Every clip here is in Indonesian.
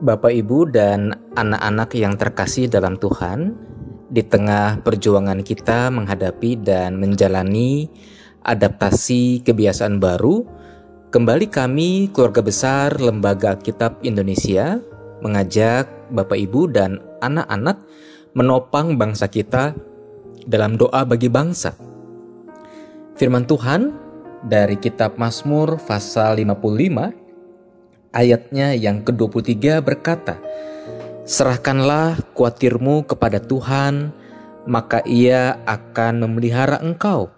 Bapak, Ibu, dan anak-anak yang terkasih dalam Tuhan, di tengah perjuangan kita menghadapi dan menjalani adaptasi kebiasaan baru, kembali kami, keluarga besar Lembaga Kitab Indonesia, mengajak Bapak, Ibu, dan anak-anak menopang bangsa kita dalam doa bagi bangsa. Firman Tuhan dari Kitab Mazmur pasal 55 ayatnya yang ke-23 berkata, Serahkanlah kuatirmu kepada Tuhan, maka ia akan memelihara engkau.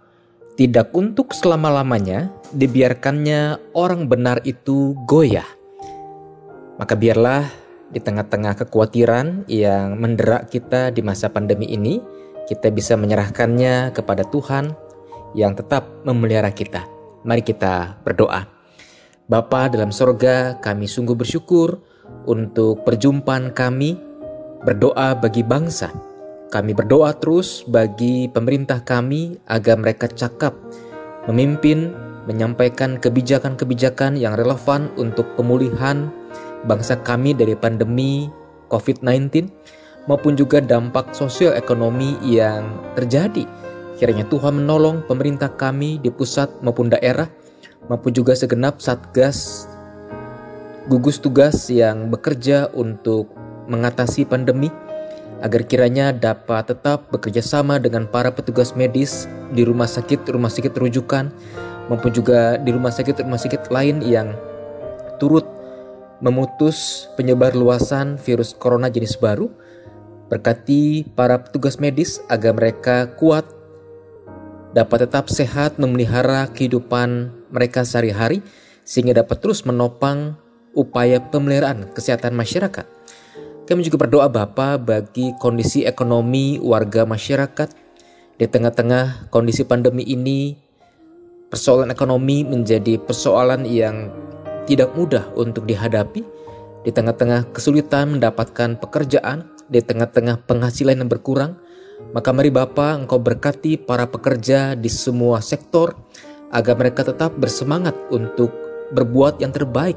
Tidak untuk selama-lamanya dibiarkannya orang benar itu goyah. Maka biarlah di tengah-tengah kekhawatiran yang mendera kita di masa pandemi ini, kita bisa menyerahkannya kepada Tuhan yang tetap memelihara kita. Mari kita berdoa. Bapa dalam sorga, kami sungguh bersyukur untuk perjumpaan kami berdoa bagi bangsa. Kami berdoa terus bagi pemerintah kami agar mereka cakap, memimpin, menyampaikan kebijakan-kebijakan yang relevan untuk pemulihan bangsa kami dari pandemi COVID-19 maupun juga dampak sosial ekonomi yang terjadi. Kiranya Tuhan menolong pemerintah kami di pusat maupun daerah maupun juga segenap satgas gugus tugas yang bekerja untuk mengatasi pandemi agar kiranya dapat tetap bekerja sama dengan para petugas medis di rumah sakit rumah sakit rujukan maupun juga di rumah sakit rumah sakit lain yang turut memutus penyebar luasan virus corona jenis baru. Berkati para petugas medis agar mereka kuat dapat tetap sehat memelihara kehidupan mereka sehari-hari sehingga dapat terus menopang upaya pemeliharaan kesehatan masyarakat. Kami juga berdoa Bapa bagi kondisi ekonomi warga masyarakat di tengah-tengah kondisi pandemi ini. Persoalan ekonomi menjadi persoalan yang tidak mudah untuk dihadapi di tengah-tengah kesulitan mendapatkan pekerjaan, di tengah-tengah penghasilan yang berkurang, maka mari Bapa Engkau berkati para pekerja di semua sektor agar mereka tetap bersemangat untuk berbuat yang terbaik,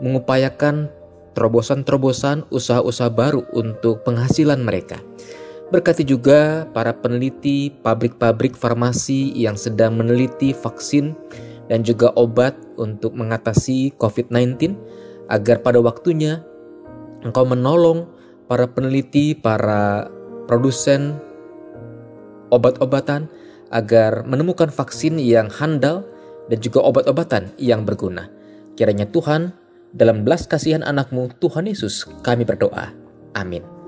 mengupayakan terobosan-terobosan usaha-usaha baru untuk penghasilan mereka. Berkati juga para peneliti pabrik-pabrik farmasi yang sedang meneliti vaksin dan juga obat untuk mengatasi COVID-19 agar pada waktunya engkau menolong para peneliti, para produsen obat-obatan agar menemukan vaksin yang handal dan juga obat-obatan yang berguna. Kiranya Tuhan, dalam belas kasihan anakmu Tuhan Yesus, kami berdoa. Amin.